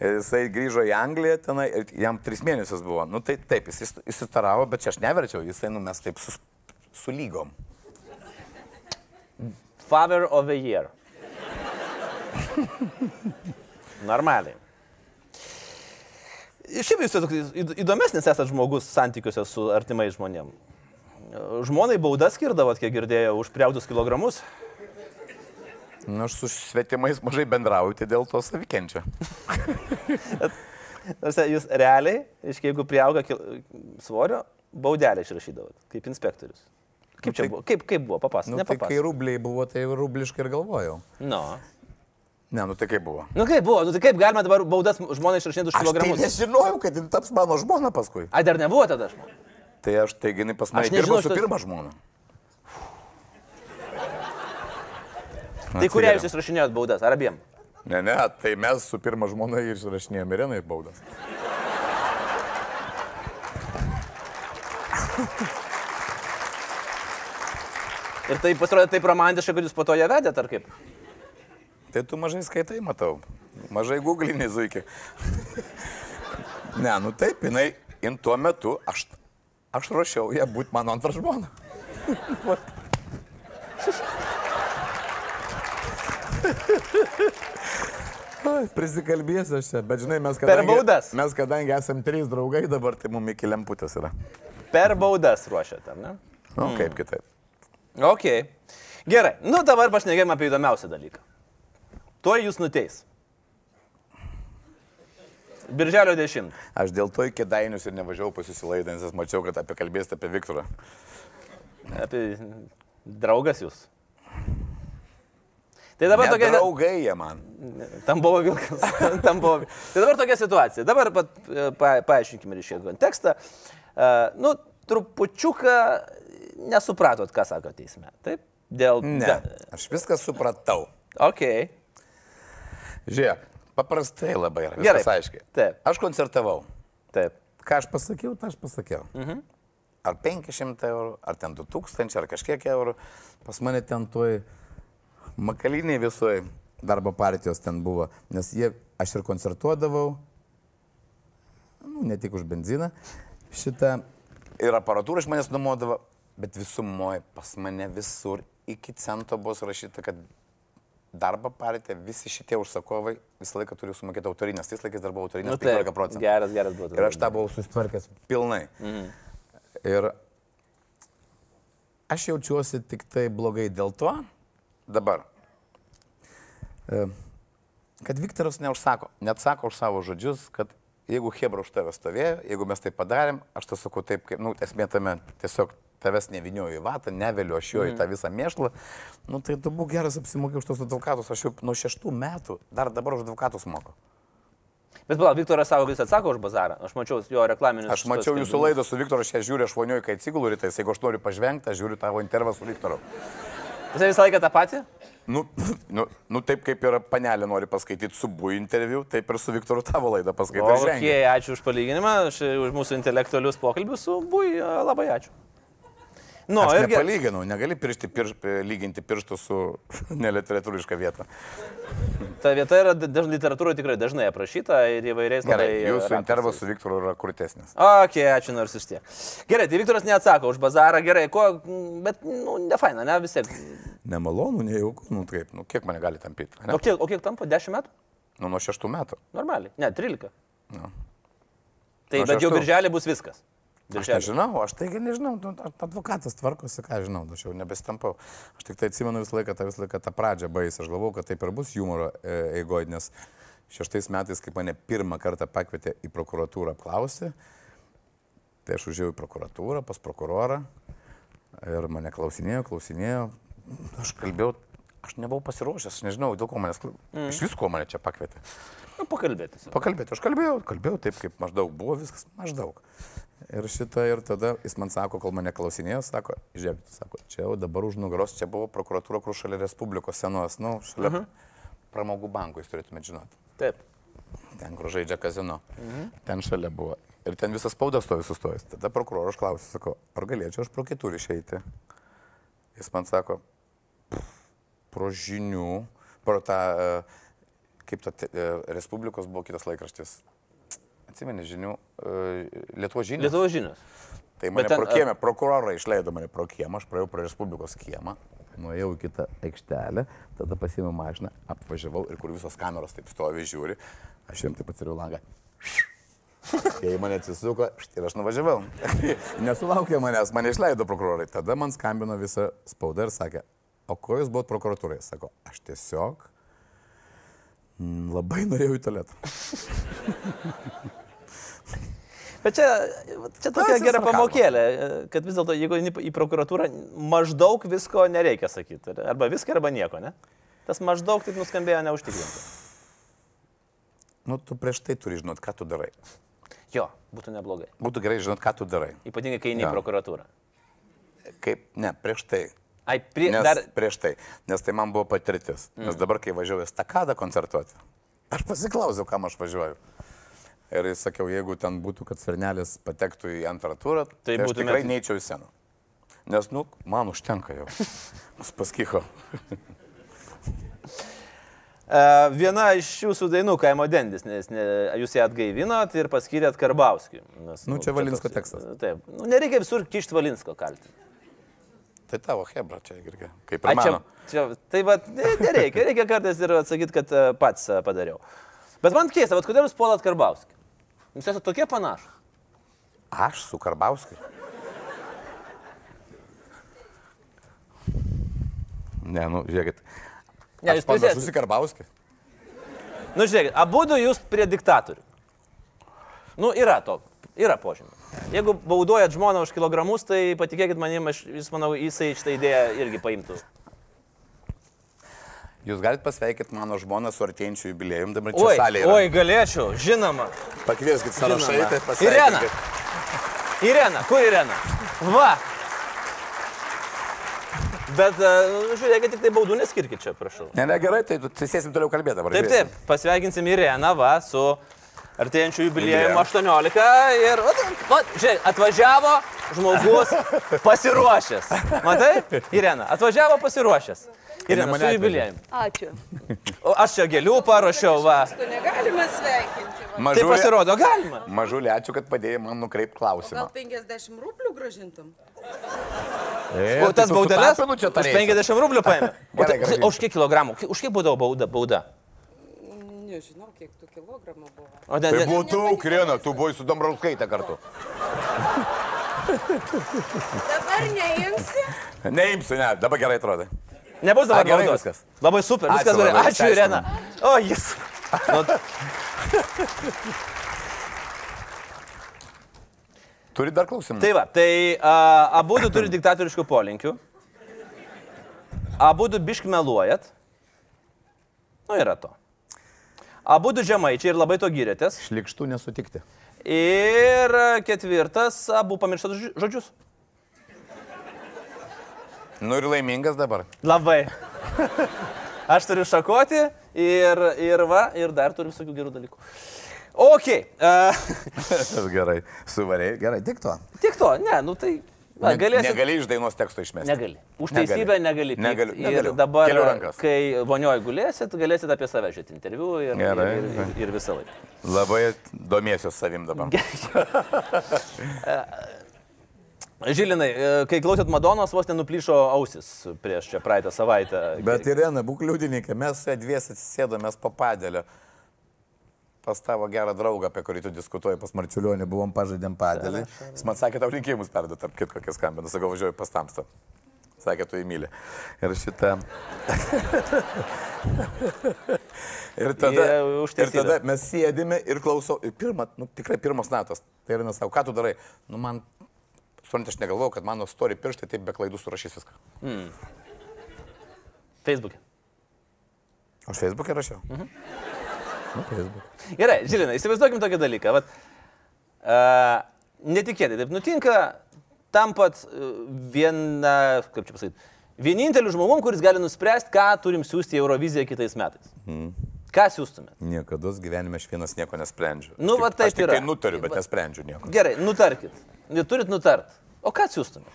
Ir [laughs] jisai grįžo į Angliją, tenai, ir jam tris mėnesius buvo. Nu tai taip, jis įsitaravo, bet čia aš neverčiau, jisai nu mes taip sus, sulygom. Father of the year. [laughs] Normaliai. Šiaip jūs įdomesnis esate žmogus santykiuose su artimais žmonėm. Žmonai baudas skirdavot, kiek girdėjau, už priautus kilogramus. Nu, aš su svetimais mažai bendrauju, tai dėl to savikenčia. [laughs] Jūs realiai, iškai jeigu priauga svorio, baudelę išrašydavot, kaip inspektorius. Kaip čia tai- buvo? Kaip, kaip buvo? Papasakok. Nu, Ne tai kai rubliai buvo, tai rubliškai ir galvojau. Nu. Ne, nu tai kaip buvo. Nu kaip buvo, nu tai kaip galima dabar baudas žmonai išrašinėti už Aš tai kilogramus? nežinojau, kad jin taps mano žmona paskui. Ai, dar nebuvo tada žmona. Tai aš taigi jinai pas mane dirbo su pirma žmona. Tai kurią jūs išrašinėjot baudas? Ar abiem? Ne, ne, tai mes su pirma žmona ir išrašinėjome Irenai baudas. [laughs] Ir tai pasirodė taip romantiška, kad jūs po to ją vedėt, ar kaip? Tai tu mažai skaitai, matau. Mažai googlinį zuikį. ne, nu taip, jinai, in tuo metu aš, aš ruošiau ją būti mano antrą žmoną. Prisikalbėsiu aš čia, bet žinai, mes kadangi, baudas. mes kadangi esam trys draugai dabar, tai mums iki lemputės yra. Per baudas ruošiat, ar ne? Na, nu, kaip kitaip. Ok. Gerai, nu dabar pašnekėjom apie įdomiausią dalyką. Tuo jūs nuteis. Birželio 10. Aš dėl to iki dainius ir nevažiavau pasisilaidę, nes mačiau, kad apie kalbėsite apie Viktorą. Apie draugas jūs. Tai dabar Ne tokia... draugai jie man. Tam buvo vilkas. [laughs] Tam buvo... Tai dabar tokia situacija. Dabar pat, e, pa, paaiškinkime ir šį kontekstą. Uh, nu, trupučiuką nesupratot, ką sako teisme. Taip? Dėl... Ne, aš viską supratau. Ok. Žiūrėk, paprastai labai yra. Gerai. Aiškiai. Taip. Aš koncertavau. Taip. Ką aš pasakiau, tą aš pasakiau. Mhm. Ar 500 eurų, ar ten 2000, ar kažkiek eurų. Pas mane ten toj makaliniai visoji darbo partijos ten buvo. Nes jie, aš ir koncertuodavau, nu, ne tik už benziną, šitą ir aparatūrą iš manęs nuomodavo, bet visumoje pas mane visur iki cento buvo surašyta, kad darbo partija, visi šitie užsakovai visą laiką turi sumokėti autorinės, tais laikais dar buvo autorinės Nu, taip, 15 procentų. Geras, geras buvo. Ir aš tą buvau susitvarkęs pilnai. Mhm. Ir aš jaučiuosi tik tai blogai dėl to, dabar, e, kad Viktoras neužsako, net sako už savo žodžius, kad jeigu Hebra už tave stovėjo, jeigu mes tai padarėm, aš tą sakau taip, kaip, nu, esmė tame tiesiog tavęs nevinioju į vatą, neveliu aš jo į tą visą mėšlą, nu tai tu būk geras apsimokė už tos advokatus, aš jau nuo šeštų metų dar dabar už advokatus moku. Bet palauk, Viktoras savo vis atsako už bazarą. Aš mačiau jo reklaminius. Aš mačiau jūsų laidą su Viktoru, aš ją žiūriu, aš vonioju, kai atsigulu rytais, jeigu aš noriu pažvengti, aš žiūriu tavo intervą su Viktoru. Jis visą laiką tą patį? Nu, nu, nu taip kaip ir panelė nori paskaityti su Bu interviu, taip ir su Viktoru tavo laidą paskaityti. Okay, ačiū už palyginimą, už mūsų intelektualius pokalbius su Bui, labai ačiū. Nu, Aš irgi. nepalyginau, negali piršti, pirš, lyginti pirštų su [laughs] neliteratūriška vieta. Ta vieta yra daž, literatūroje tikrai dažnai aprašyta ir įvairiais Gerai, labai, jūsų rakursais. intervas su Viktoru yra kurtesnis. Ok, ačiū nors iš tiek. Gerai, tai Viktoras neatsako už bazarą, gerai, ko, bet, nu, ne faina, ne vis tiek. Nemalonu, nejauku, nu taip, nu kiek mane gali tampyti? O kiek, o kiek tampa? 10 metų? Nu, nuo šeštų metų. Normaliai. Ne, 13. Nu. Tai Nuo bet jau šeštų. birželį bus viskas. Aš nežinau, aš taigi nežinau, nu, advokatas tvarkosi, ką žinau, aš jau nebestampau. Aš tik tai atsimenu visą laiką, tą visą laiką tą pradžią baisę, aš galvau, kad taip ir bus humoro e, eigoje, nes šeštais metais, kai mane pirmą kartą pakvietė į prokuratūrą apklausti, tai aš užėjau į prokuratūrą, pas prokurorą ir mane klausinėjo, klausinėjo, aš kalbėjau, aš nebuvau pasiruošęs, aš nežinau, dėl ko manęs, mm. iš visko mane čia pakvietė. Nu, pakalbėti. Pakalbėti, aš kalbėjau, kalbėjau taip, kaip maždaug buvo viskas, maždaug. Ir šitą, ir tada jis man sako, kol mane klausinėjo, sako, žiūrėk, sako, čia jau dabar už nugaros, čia buvo prokuratūra, kur šalia Respublikos senos, nu, šalia uh -huh. pramogų banko, jūs turėtumėte žinoti. Taip. Ten, kur žaidžia kazino. Mhm. Ten šalia buvo. Ir ten visas spaudas stovi sustojęs. Tada prokuroras aš klausiu, sako, ar galėčiau aš pro kitur išeiti? Jis man sako, "Pff, pro žinių, pro tą, e, kaip ta e, Respublikos buvo kitas laikraštis. Atsimeni žinių, e, Lietuvo žinių. Lietuvos žinios. Tai mane ten, pro kiemą, prokurorai išleido mane pro kiemą, aš praėjau pro Respublikos kiemą, nuėjau į kitą aikštelę, tada pasėmiau mašiną, apvažiavau ir kur visos kameros taip stovi, žiūri, aš jiems taip atsidariau langą. Kai mane atsisuko ir aš nuvažiavau. [laughs] Nesulaukė manęs, mane išleido prokurorai. Tada man skambino visa spauda ir sakė, o ko jūs buvot prokuratūrai? Sako, aš tiesiog mm, labai norėjau į tualetą. [laughs] Bet čia, čia tokia gera pamokėlė, kad vis dėlto, jeigu į prokuratūrą, maždaug visko nereikia sakyti. Arba viską, arba nieko, ne? Tas maždaug taip nuskambėjo neužtikrintai. Nu, tu prieš tai turi žinot, ką tu darai. Jo, būtų neblogai. Būtų gerai žinot, ką tu darai. Ypatingai, kai eini į prokuratūrą. Kaip, ne, prieš tai. Ai, prie, Nes, dar... Prieš tai. Nes tai man buvo patirtis. Mm. Nes dabar, kai važiuoju stakadą koncertuoti, aš pasiklausiau, kam aš važiuoju. Ir sakiau, jeigu ten būtų, kad Svernelis patektų į antrą turą, Tai tai, būtumėt- tikrai neičiau į sceną. Nes, nu, man užtenka jau. [laughs] Mus paskycho. E, viena iš jūsų dainų Kaimo Dendis, nes ne, jūs ją atgaivinot ir paskyrėt Karbauskį. Nes, Nu, čia Valinsko toks- tekstas. Taip, nu, nereikia visur kišti Valinsko kalti. Tai tavo hebra čia irgi. Kaip Ai, ir čia, mano. čia, tai va, ne- nereikia, reikia kartais ir atsakyti, kad e, pats e, padariau. Bet man keista, bet kodėl jūs puolat Karbauskį? Jūs esate tokie panašus. Aš su Karbauskiu. Ne, nu, žiūrėkit. Ne, jūs panašus į Karbauskį. Nu, žiūrėkit, abu du jūs prie diktatorių. Nu, yra to, yra požymė. Jeigu bauduojat žmoną už kilogramus, tai patikėkit manim, aš, jūs manau, jisai šitą idėją irgi paimtų. Jūs galite pasveikinti mano žmoną su artėjančiu jubiliejum, dabar čia Oi, salėje. oi, galėčiau, žinoma. Pakvieskit sąrašai, Žinoma. tai Irena. pasveikinkit. Irena, kur Irena? Va. Bet e, žiūrėkit, tik tai baudų neskirkit čia, prašau. Ne, ne, gerai, tai tai sėsim toliau kalbėti dabar. Taip, taip, pasveikinsim Ireną, va, su artėjančiu Jubiliejum. 18 ir, va, žiūrėk, atvažiavo žmogus pasiruošęs. Matai, Irena, atvažiavo pasiruošęs. Irena, mane jubiliejumi. Ačiū. O aš čia gėlių paruošiau, va. Tu negalima sveikinti. va. Tai Mažulė, pasirodo, galima. mažulė, ačiū, kad padėjai man nukreipti klausimą. Gal 50 rublių gražintum? E, O tas baudelės Nu, čia už tarėsi. 50 rublių paėmė. O, Gerai, tai, grąžinsiu. o už kiek kilogramų? Už kiek būdavo bauda? bauda? Nežinau, kiek tų kilogramų buvo. O ne, Tai buvo tu, Kirena, tu buvai su Dombrauskaitė kartu. Dabar neimsi? Neimsiu, ne, dabar gerai atrodo. Nebus dabar gerai viskas. Labai super, Ačiū viskas gerai. labai, Ačiū, Irena. O, jis. Nu, Turi dar klausimų? tai va, tai a, abu du turi diktatoriškų polinkių. Abu du bišk meluojat. Nu, yra to. Abu du žemaičiai ir labai to gyrėtės. Šlikštų nesutikti. Ir ketvirtas, abu pamirštat žodži- žodžius. Nu ir laimingas dabar. Labai. [laughs] Aš turiu šakoti ir, ir va, ir dar turiu visokių gerų dalykų. Ok. Uh, [laughs] gerai. Suvariai. Gerai, tik to. tik to, ne, nu tai. Va, galėsi. Negali iš dainos teksto išmesti. Negali. Už teisybę negali. pykt. Negaliu. Ir negaliu. dabar, Keliu rankas. kai vonioje gulėsit, galėsit apie save žiūrėti interviu ir, Gerai. ir, ir, ir visą laiką. Labai domiesios savim dabar. [laughs] Žilinai, e, kai klausėt Madonos, vos nenuplyšo ausis prieš čia praeitą savaitę. Bet Irena, būk liudininkė, mes su dvies atsisėdome, mes papadėlė. Pas tavo gerą draugą, apie kurį tu diskutuoji, pas Marčiulionį buvom pažaidėm padėlį. Jis man sakė, tau rinkimus perduoti, tarp kitko, kokie skambina. Sakau, važiuoju pas tamstą. Sakė, tu įmylė. Ir šitą. [laughs] ir tada, ir tada mes sėdime ir klausau. Ir pirma, nu, tikrai pirmas natas. Tai ir nesakau, ką tu darai? Nu, man, suprantate, aš negalvoju, kad mano story pirštai taip be klaidų surašys viską. Facebook'e. Aš Facebook'e rašiau. Mhm. Nu, Facebook. Gerai, Žilinai, įsivaizduokim tokį dalyką. Vat, uh, netikėtai taip nutinka, tampat uh, viena, kaip čia pasakyti, vieninteliu žmogum, kuris gali nuspręsti, ką turim siūsti į Euroviziją kitais metais. Mm. Ką siūstume? Niekada gyvenime aš vienas nieko nesprendžiu. Nu, va taip aš tik yra. Tai nutariu, bet Va- nesprendžiu nieko. Gerai, nutarkit. Turit nutart. O ką siūstume?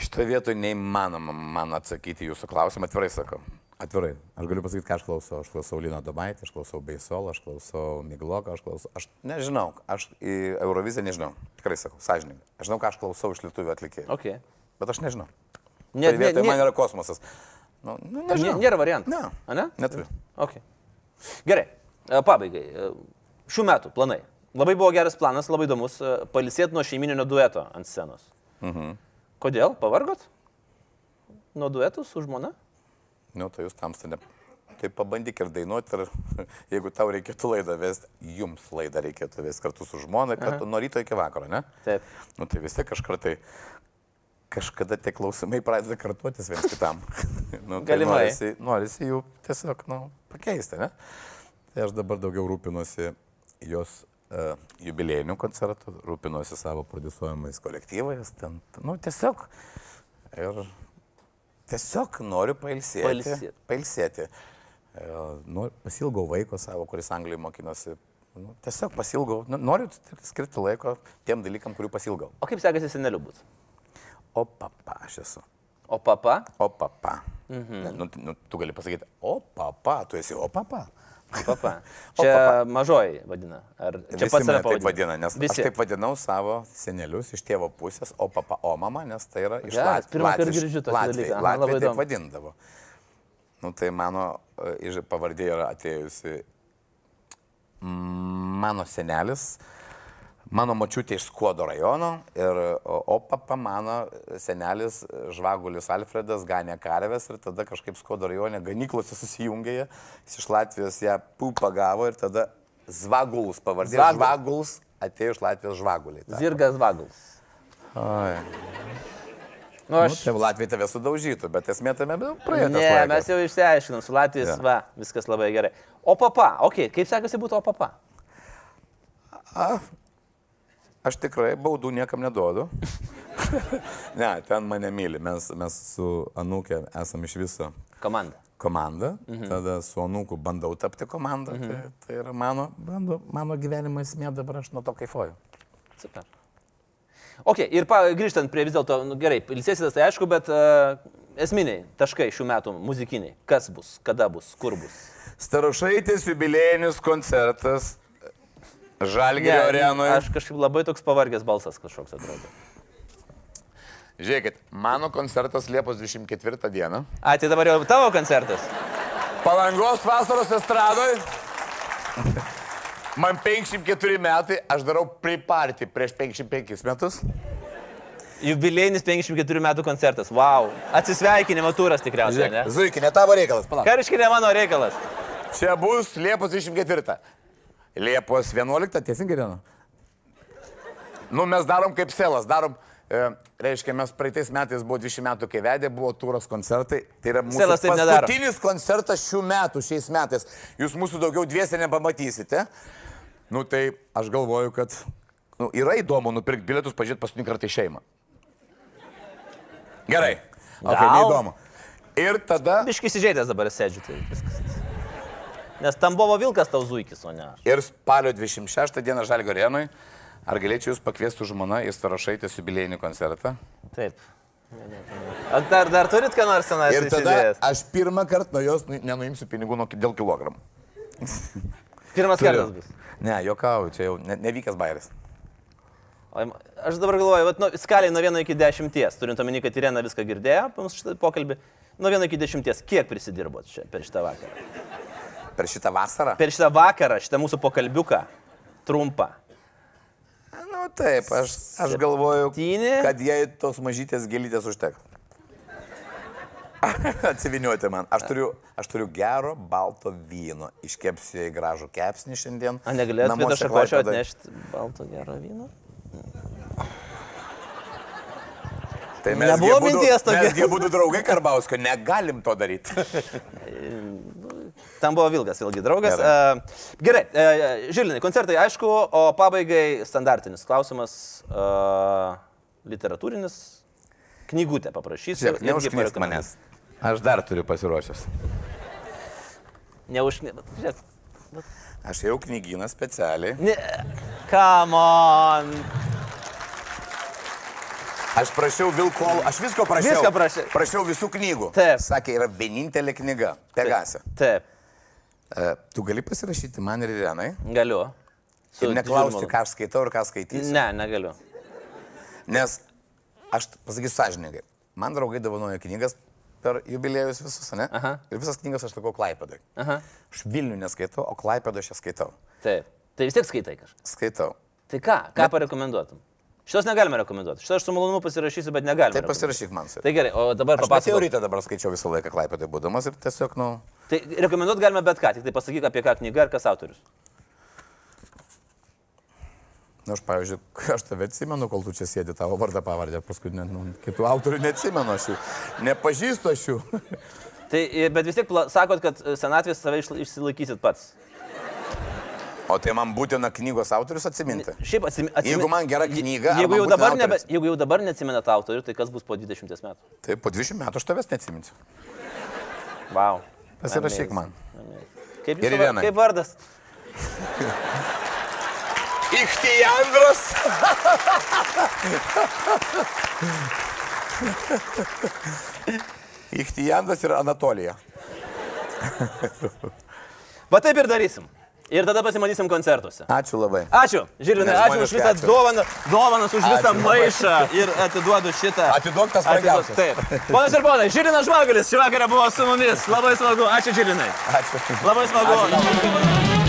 Šitoje vietoje neįmanoma man atsakyti jūsų klausimą, atvirai sakau. Atvirai. Aš galiu pasakyti, ką aš klausau. Aš klausau Lino Domaitį, aš klausau Beisol, aš klausau Migloką, aš klausau. Aš nežinau, aš į Euroviziją nežinau. Tikrai sakau, sąžininkai. Aš žinau, ką aš klausau iš lietuvių atlikėjų. Okay. Bet aš nežinau. Ne, Tai vietoje man yra kosmosas. Nu, nu, nežinau. nėra variantų. Ne. Ne? Neturiu. Okay. Gerai, e, pabaigai. E, Šių metų planai. Labai buvo geras planas, labai įdomus. e, Palisėti nuo šeimininio dueto ant scenos. Mhm. Kodėl? Pavargot? Nuo duetų su žmona? Nu, tai jūs tamsta ne. Tai pabandyk ir dainuoti, ir [laughs] jeigu tau reikėtų laidą vesti, jums laidą reikėtų vesti kartu su žmona, kartu nuo ryto iki vakaro, ne? Taip. Nu, tai vis tiek kažkada tai, kažkada tie klausimai pradeda kartuotis vienas kitam. [laughs] Nu, tai Galimai. Norisi, norisi jų tiesiog, nu, pakeisti, ne? Tai aš dabar daugiau rūpinuosi jos jubiliejinių koncertų, rūpinuosi savo produsuojamais kolektyvais, ten, nu, tiesiog. Ir tiesiog noriu pailsėti. Pailsėt. Pailsėti. E, Noriu, pasilgau vaiko savo, kuris Anglijoje mokinosi. Nu, tiesiog pasilgau, nu, noriu skirti laiko tiem dalykam, kurių pasilgau. O kaip sekasi seneliu būti? O papa aš esu. O papa? O papa. Mhm. Nu, nu, tu gali pasakyti, o papa, tu esi o papa. Papa. O Čia papa. mažoji vadina. Ar čia Visi pats save taip vadina, nes Visi. aš taip vadinau savo senelius iš tėvo pusės, o papa, o mama, nes tai yra iš Geras, Lat- pirmą kartą girdžiu tokį dalyką. Labai taip vadindavo. Nu, tai mano e, pavardė yra atėjusi mm, mano senelis, mano močiutė iš Skuodo rajono ir o, o papa mano senelis Žvagulis Alfredas ganė karves ir tada kažkaip Skuodo rajone ganyklose susijungė, jis iš Latvijos ją pupą gavo ir tada Zvagulus pavardė. Zvagul. Žvaguls atėjo iš Latvijos Žvaguliai. Zirgas Vaguls. Oi. Nu, Nu, aš... tai Latvija tave sudaužytų, bet esmė tame nu, praėjo. Ne, laikas. mes jau išsiaiškinom, su Latvijos, Jo. va, viskas labai gerai. O papa, okei, okay, kaip sekasi būti o papa? Aš tikrai baudų niekam neduodu. [laughs] ne, ten mane myli. Mes, mes su Anūkė esame iš viso Komanda. komanda. Mhm. Tada su Anūku bandau tapti komanda. Mhm. Tai, tai yra mano, bandu, mano gyvenimo esmė dabar aš nuo to kaifuoju. Super. Ok, ir pa, grįžtant prie vis dėlto, nu, gerai, ilsėsitės tai aišku, bet uh, esminiai taškai šių metų muzikiniai. Kas bus, kada bus, kur bus? Starošaitis jubilėjinis koncertas Žalgirio arenoje. aš kažkaip labai toks pavargęs balsas kažkoks atrodo. Žiūrėkit, mano koncertas Liepos 24 dieną. A, tai dabar jau tavo koncertas. Palangos vasaros estradoj. Man 54 metai, aš darau pripartį prieš 55 metus. Jubilėjinis 54 metų koncertas. Wow. Atsisveikinimo turas tikriausiai, ne? Zuikį, ne tavo reikalas, palauk. Kariškai ne mano reikalas. Čia bus Liepos 24. Liepos 11, teisingai diena. Nu, mes darom kaip selas, darom, e, reiškia, mes praeitais metais buvo 20 metų, kai vedė, buvo turas koncertai. Tai yra mūsų Selas nedaro. paskutinis koncertas šių metų, šiais metais. Jūs mūsų daugiau dviese nepamatysite. Nu, tai aš galvoju, kad nu, yra įdomu nupirkti bilietus, pažiūrėti paskutinį kartą į šeimą. Gerai. Okay, neįdomu. Ir tada... Biškis įžeidęs dabar sėdžiu. Tai viskas. Nes tam buvo Vilkas tau zuikis, o ne ir spalio 26 dieną Žalgo arenui. Ar galėčiau Jūs pakviesti žmona į Starošaitės jubilėjinį koncertą? Taip. Ne, ne, ne. Ar dar, dar turit ką nors tenais Ir tada įsidėjęs? aš pirmą kartą nuo jos nu- nenuimsiu pinigų nuo, dėl kilogramų. [laughs] Pirmas kartas bus. Ne, jokauju, čia jau ne, nevykęs bairis. O, aš dabar galvoju, vat, nu, skaliai nuo 1 iki 10, turint omeny, kad Irena viską girdėjo, mūsų šitą pokalbį, nuo 1 iki 10, kiek prisidirbot čia per šitą vakarą? Per šitą vasarą? Per šitą vakarą, šitą mūsų pokalbiuką, trumpą. Nu taip, aš, aš galvoju, Septyni. kad jai tos mažytės gėlytės užteks. [laughs] Atsiviniuoti man. Aš turiu, aš turiu gero balto vyno. Iškepsiu į gražų kepsnį šiandien. A, Namuose šakošio Klaipėdoj. atnešti balto gero vyno? Tai mes Nebuvo minties tokios. Mes gi būtų draugai Karbauskio, negalim to daryti. [laughs] Tam buvo Vilkas, vėlgi draugas. Gerai. Gerai, Gerai e, Žilinai, koncertai aišku, o pabaigai standartinis klausimas, e, literatūrinis, knygutę paprašysiu. Neužknisk manęs. Aš dar turiu pasiruošęs. Neužkni... bet Žiūrėk. Aš jau knygyną specialiai. Ne, come on. Aš prašiau Vilkolų, aš visko prašiau. Viską prašė. Prašiau visų knygų. Taip. Sakė, yra vienintelė knyga. Pegase. Taip, E, tu gali pasirašyti man ir Irenai. galiu. Su Ir neklausti, ką aš skaitau ir ką skaitysiu. Ne, negaliu. Nes aš pasakysiu sąžininkai. Man draugai dovanojo knygas per jubiliejus visus, ne? Aha. Ir visas knygas aš sakau Klaipėdai. Aš Vilnių neskaitau, o Klaipėdą aš ją skaitau. Taip. Tai vis tiek skaitai kažką. Skaitau. Tai ką, ką parekomenduotum? Šitos negalime rekomenduoti. Šitos aš su malonumu pasirašysiu, bet negalime. Tai pasirašyk man. Tai gerai, o dabar Aš pati jau papasakok. ryte dabar skaičiau visą laiką Klaipėdai būdamas ir tiesiog, nu... Tai rekomenduoti galime bet ką, tik tai pasakyk apie ką knyga ir kas autorius. Na, aš, pavyzdžiui, [laughs] aš tave atsimenu, kol tu čia sėdi tavo vardą pavardę, paskui ne, nu, kitų autorių neatsimenu aš jų. Nepažįstu aš jų. [laughs] Tai, e, bet vis tiek pla- sakot, kad e, senatvės save išsilaikysit pats. O tai man būtina knygos autorius atsiminti. Šiaip atsimi, atsimi... Jeigu man gera knyga, Jeigu jau, dabar nebe, jeigu jau dabar neatsimenat autorių, tai kas bus po 20 metų? Tai po 20 metų aš tavęs neatsiminsiu. Wow. Pasirašyk man. Kaip, Ir vienai. kaip vardas? [laughs] Ichtijandras. Ichtijandras [laughs] ir Anatolija. Va taip ir darysim. Ir tada pasimatysim koncertuose. Ačiū labai. Ačiū, Žilinai, ačiū už visą dovaną, dovanas, už visą Ačiū. maišą ir atiduodu šitą. Atiduok tas smagiausias. Taip. Ponas ir ponai, Žilinas Žvagulis šį vakarą buvo su mumis. Labai smagu. Ačiū, Žilinai. Ačiū. Labai smagu. Ačiū.